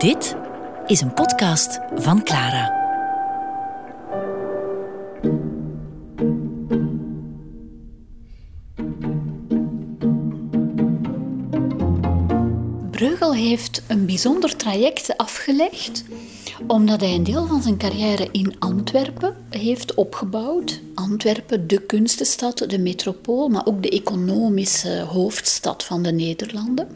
Dit is een podcast van Clara. Breugel heeft een bijzonder traject afgelegd omdat hij een deel van zijn carrière in Antwerpen heeft opgebouwd. Antwerpen, de kunstenstad, de metropool, maar ook de economische hoofdstad van de Nederlanden.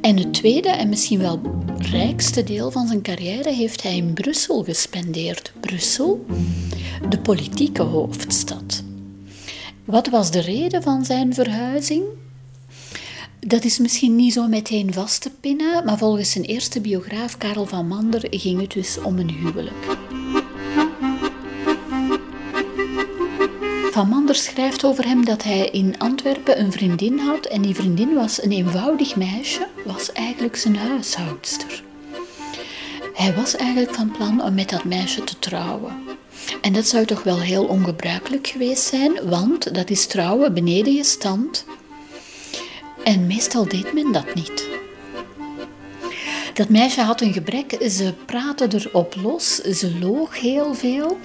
En het tweede en misschien wel rijkste deel van zijn carrière heeft hij in Brussel gespendeerd. Brussel, de politieke hoofdstad. Wat was de reden van zijn verhuizing? Dat is misschien niet zo meteen vast te pinnen, maar volgens zijn eerste biograaf Karel van Mander ging het dus om een huwelijk. Van Mander schrijft over hem dat hij in Antwerpen een vriendin had en die vriendin was een eenvoudig meisje, was eigenlijk zijn huishoudster. Hij was eigenlijk van plan om met dat meisje te trouwen. En dat zou toch wel heel ongebruikelijk geweest zijn, want dat is trouwen beneden je stand en meestal deed men dat niet. Dat meisje had een gebrek, ze praatte erop los, ze loog heel veel.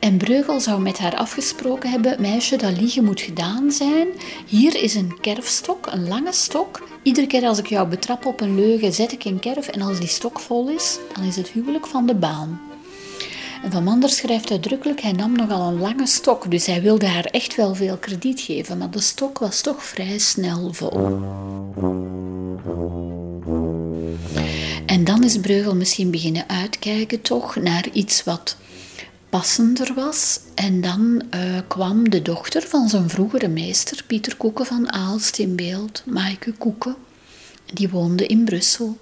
En Breugel zou met haar afgesproken hebben: Meisje, dat liegen moet gedaan zijn. Hier is een kerfstok, een lange stok. Iedere keer als ik jou betrap op een leugen, zet ik een kerf. En als die stok vol is, dan is het huwelijk van de baan. Van Manders schrijft uitdrukkelijk, hij nam nogal een lange stok, dus hij wilde haar echt wel veel krediet geven, maar de stok was toch vrij snel vol. En dan is Breugel misschien beginnen uitkijken toch naar iets wat passender was. En dan uh, kwam de dochter van zijn vroegere meester, Pieter Koeken van Aalst, in beeld, Maaike Koeken. Die woonde in Brussel.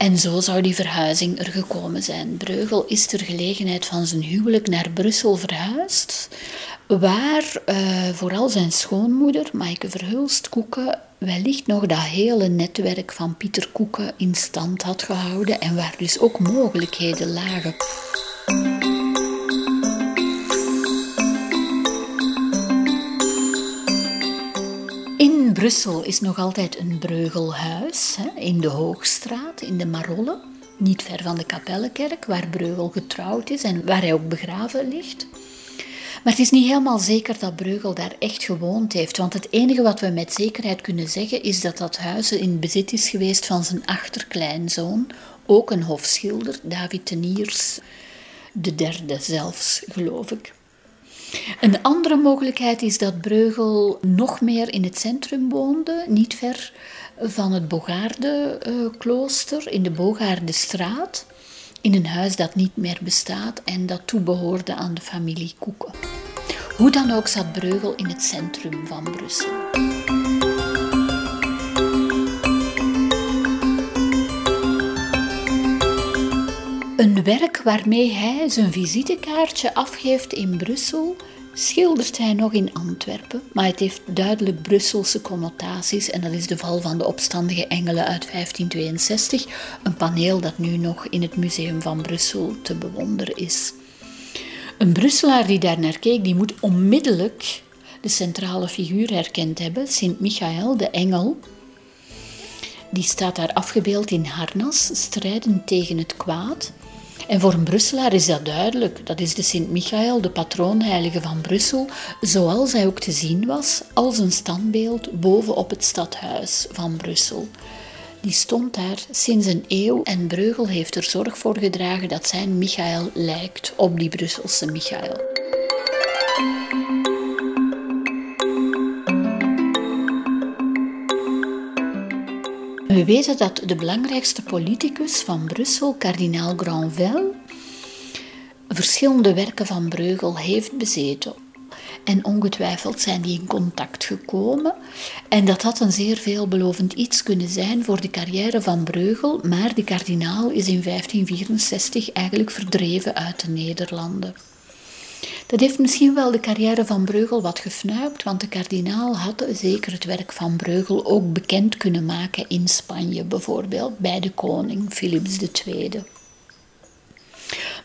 En zo zou die verhuizing er gekomen zijn. Breugel is ter gelegenheid van zijn huwelijk naar Brussel verhuisd, waar uh, vooral zijn schoonmoeder, Maaike Verhulst Koeken, wellicht nog dat hele netwerk van Pieter Koeken in stand had gehouden en waar dus ook mogelijkheden lagen. Brussel is nog altijd een Breugelhuis hè, in de Hoogstraat, in de Marolle, niet ver van de Kapellenkerk, waar Breugel getrouwd is en waar hij ook begraven ligt. Maar het is niet helemaal zeker dat Breugel daar echt gewoond heeft, want het enige wat we met zekerheid kunnen zeggen is dat dat huis in bezit is geweest van zijn achterkleinzoon, ook een hofschilder, David Teniers, de derde zelfs, geloof ik. Een andere mogelijkheid is dat Breugel nog meer in het centrum woonde, niet ver van het Bogaarde-klooster, in de Bogaardestraat, in een huis dat niet meer bestaat en dat toebehoorde aan de familie Koeken. Hoe dan ook zat Breugel in het centrum van Brussel. Werk waarmee hij zijn visitekaartje afgeeft in Brussel, schildert hij nog in Antwerpen, maar het heeft duidelijk Brusselse connotaties en dat is de val van de opstandige engelen uit 1562, een paneel dat nu nog in het Museum van Brussel te bewonderen is. Een Brusselaar die daar naar keek, die moet onmiddellijk de centrale figuur herkend hebben, Sint Michael, de engel. Die staat daar afgebeeld in harnas, strijdend tegen het kwaad. En voor een Brusselaar is dat duidelijk. Dat is de Sint-Michael, de patroonheilige van Brussel, zoals hij ook te zien was als een standbeeld bovenop het stadhuis van Brussel. Die stond daar sinds een eeuw en Breugel heeft er zorg voor gedragen dat zijn Michael lijkt op die Brusselse Michael. We weten dat de belangrijkste politicus van Brussel, kardinaal Granvelle, verschillende werken van Breugel heeft bezeten. En ongetwijfeld zijn die in contact gekomen. En dat had een zeer veelbelovend iets kunnen zijn voor de carrière van Breugel, maar de kardinaal is in 1564 eigenlijk verdreven uit de Nederlanden. Dat heeft misschien wel de carrière van Breugel wat gefnuikt, want de kardinaal had zeker het werk van Breugel ook bekend kunnen maken in Spanje, bijvoorbeeld bij de koning Philips II.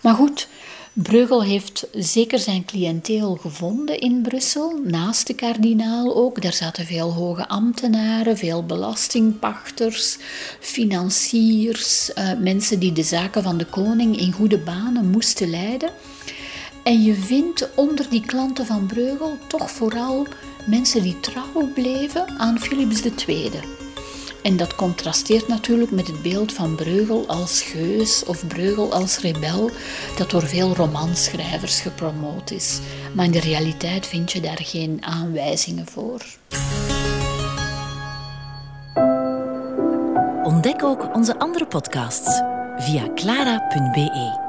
Maar goed, Breugel heeft zeker zijn cliënteel gevonden in Brussel, naast de kardinaal ook. Daar zaten veel hoge ambtenaren, veel belastingpachters, financiers, uh, mensen die de zaken van de koning in goede banen moesten leiden. En je vindt onder die klanten van Breugel toch vooral mensen die trouw bleven aan Philips II. En dat contrasteert natuurlijk met het beeld van Breugel als geus of Breugel als rebel, dat door veel romanschrijvers gepromoot is. Maar in de realiteit vind je daar geen aanwijzingen voor. Ontdek ook onze andere podcasts via clara.be.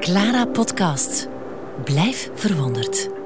Clara Podcast. Blijf verwonderd.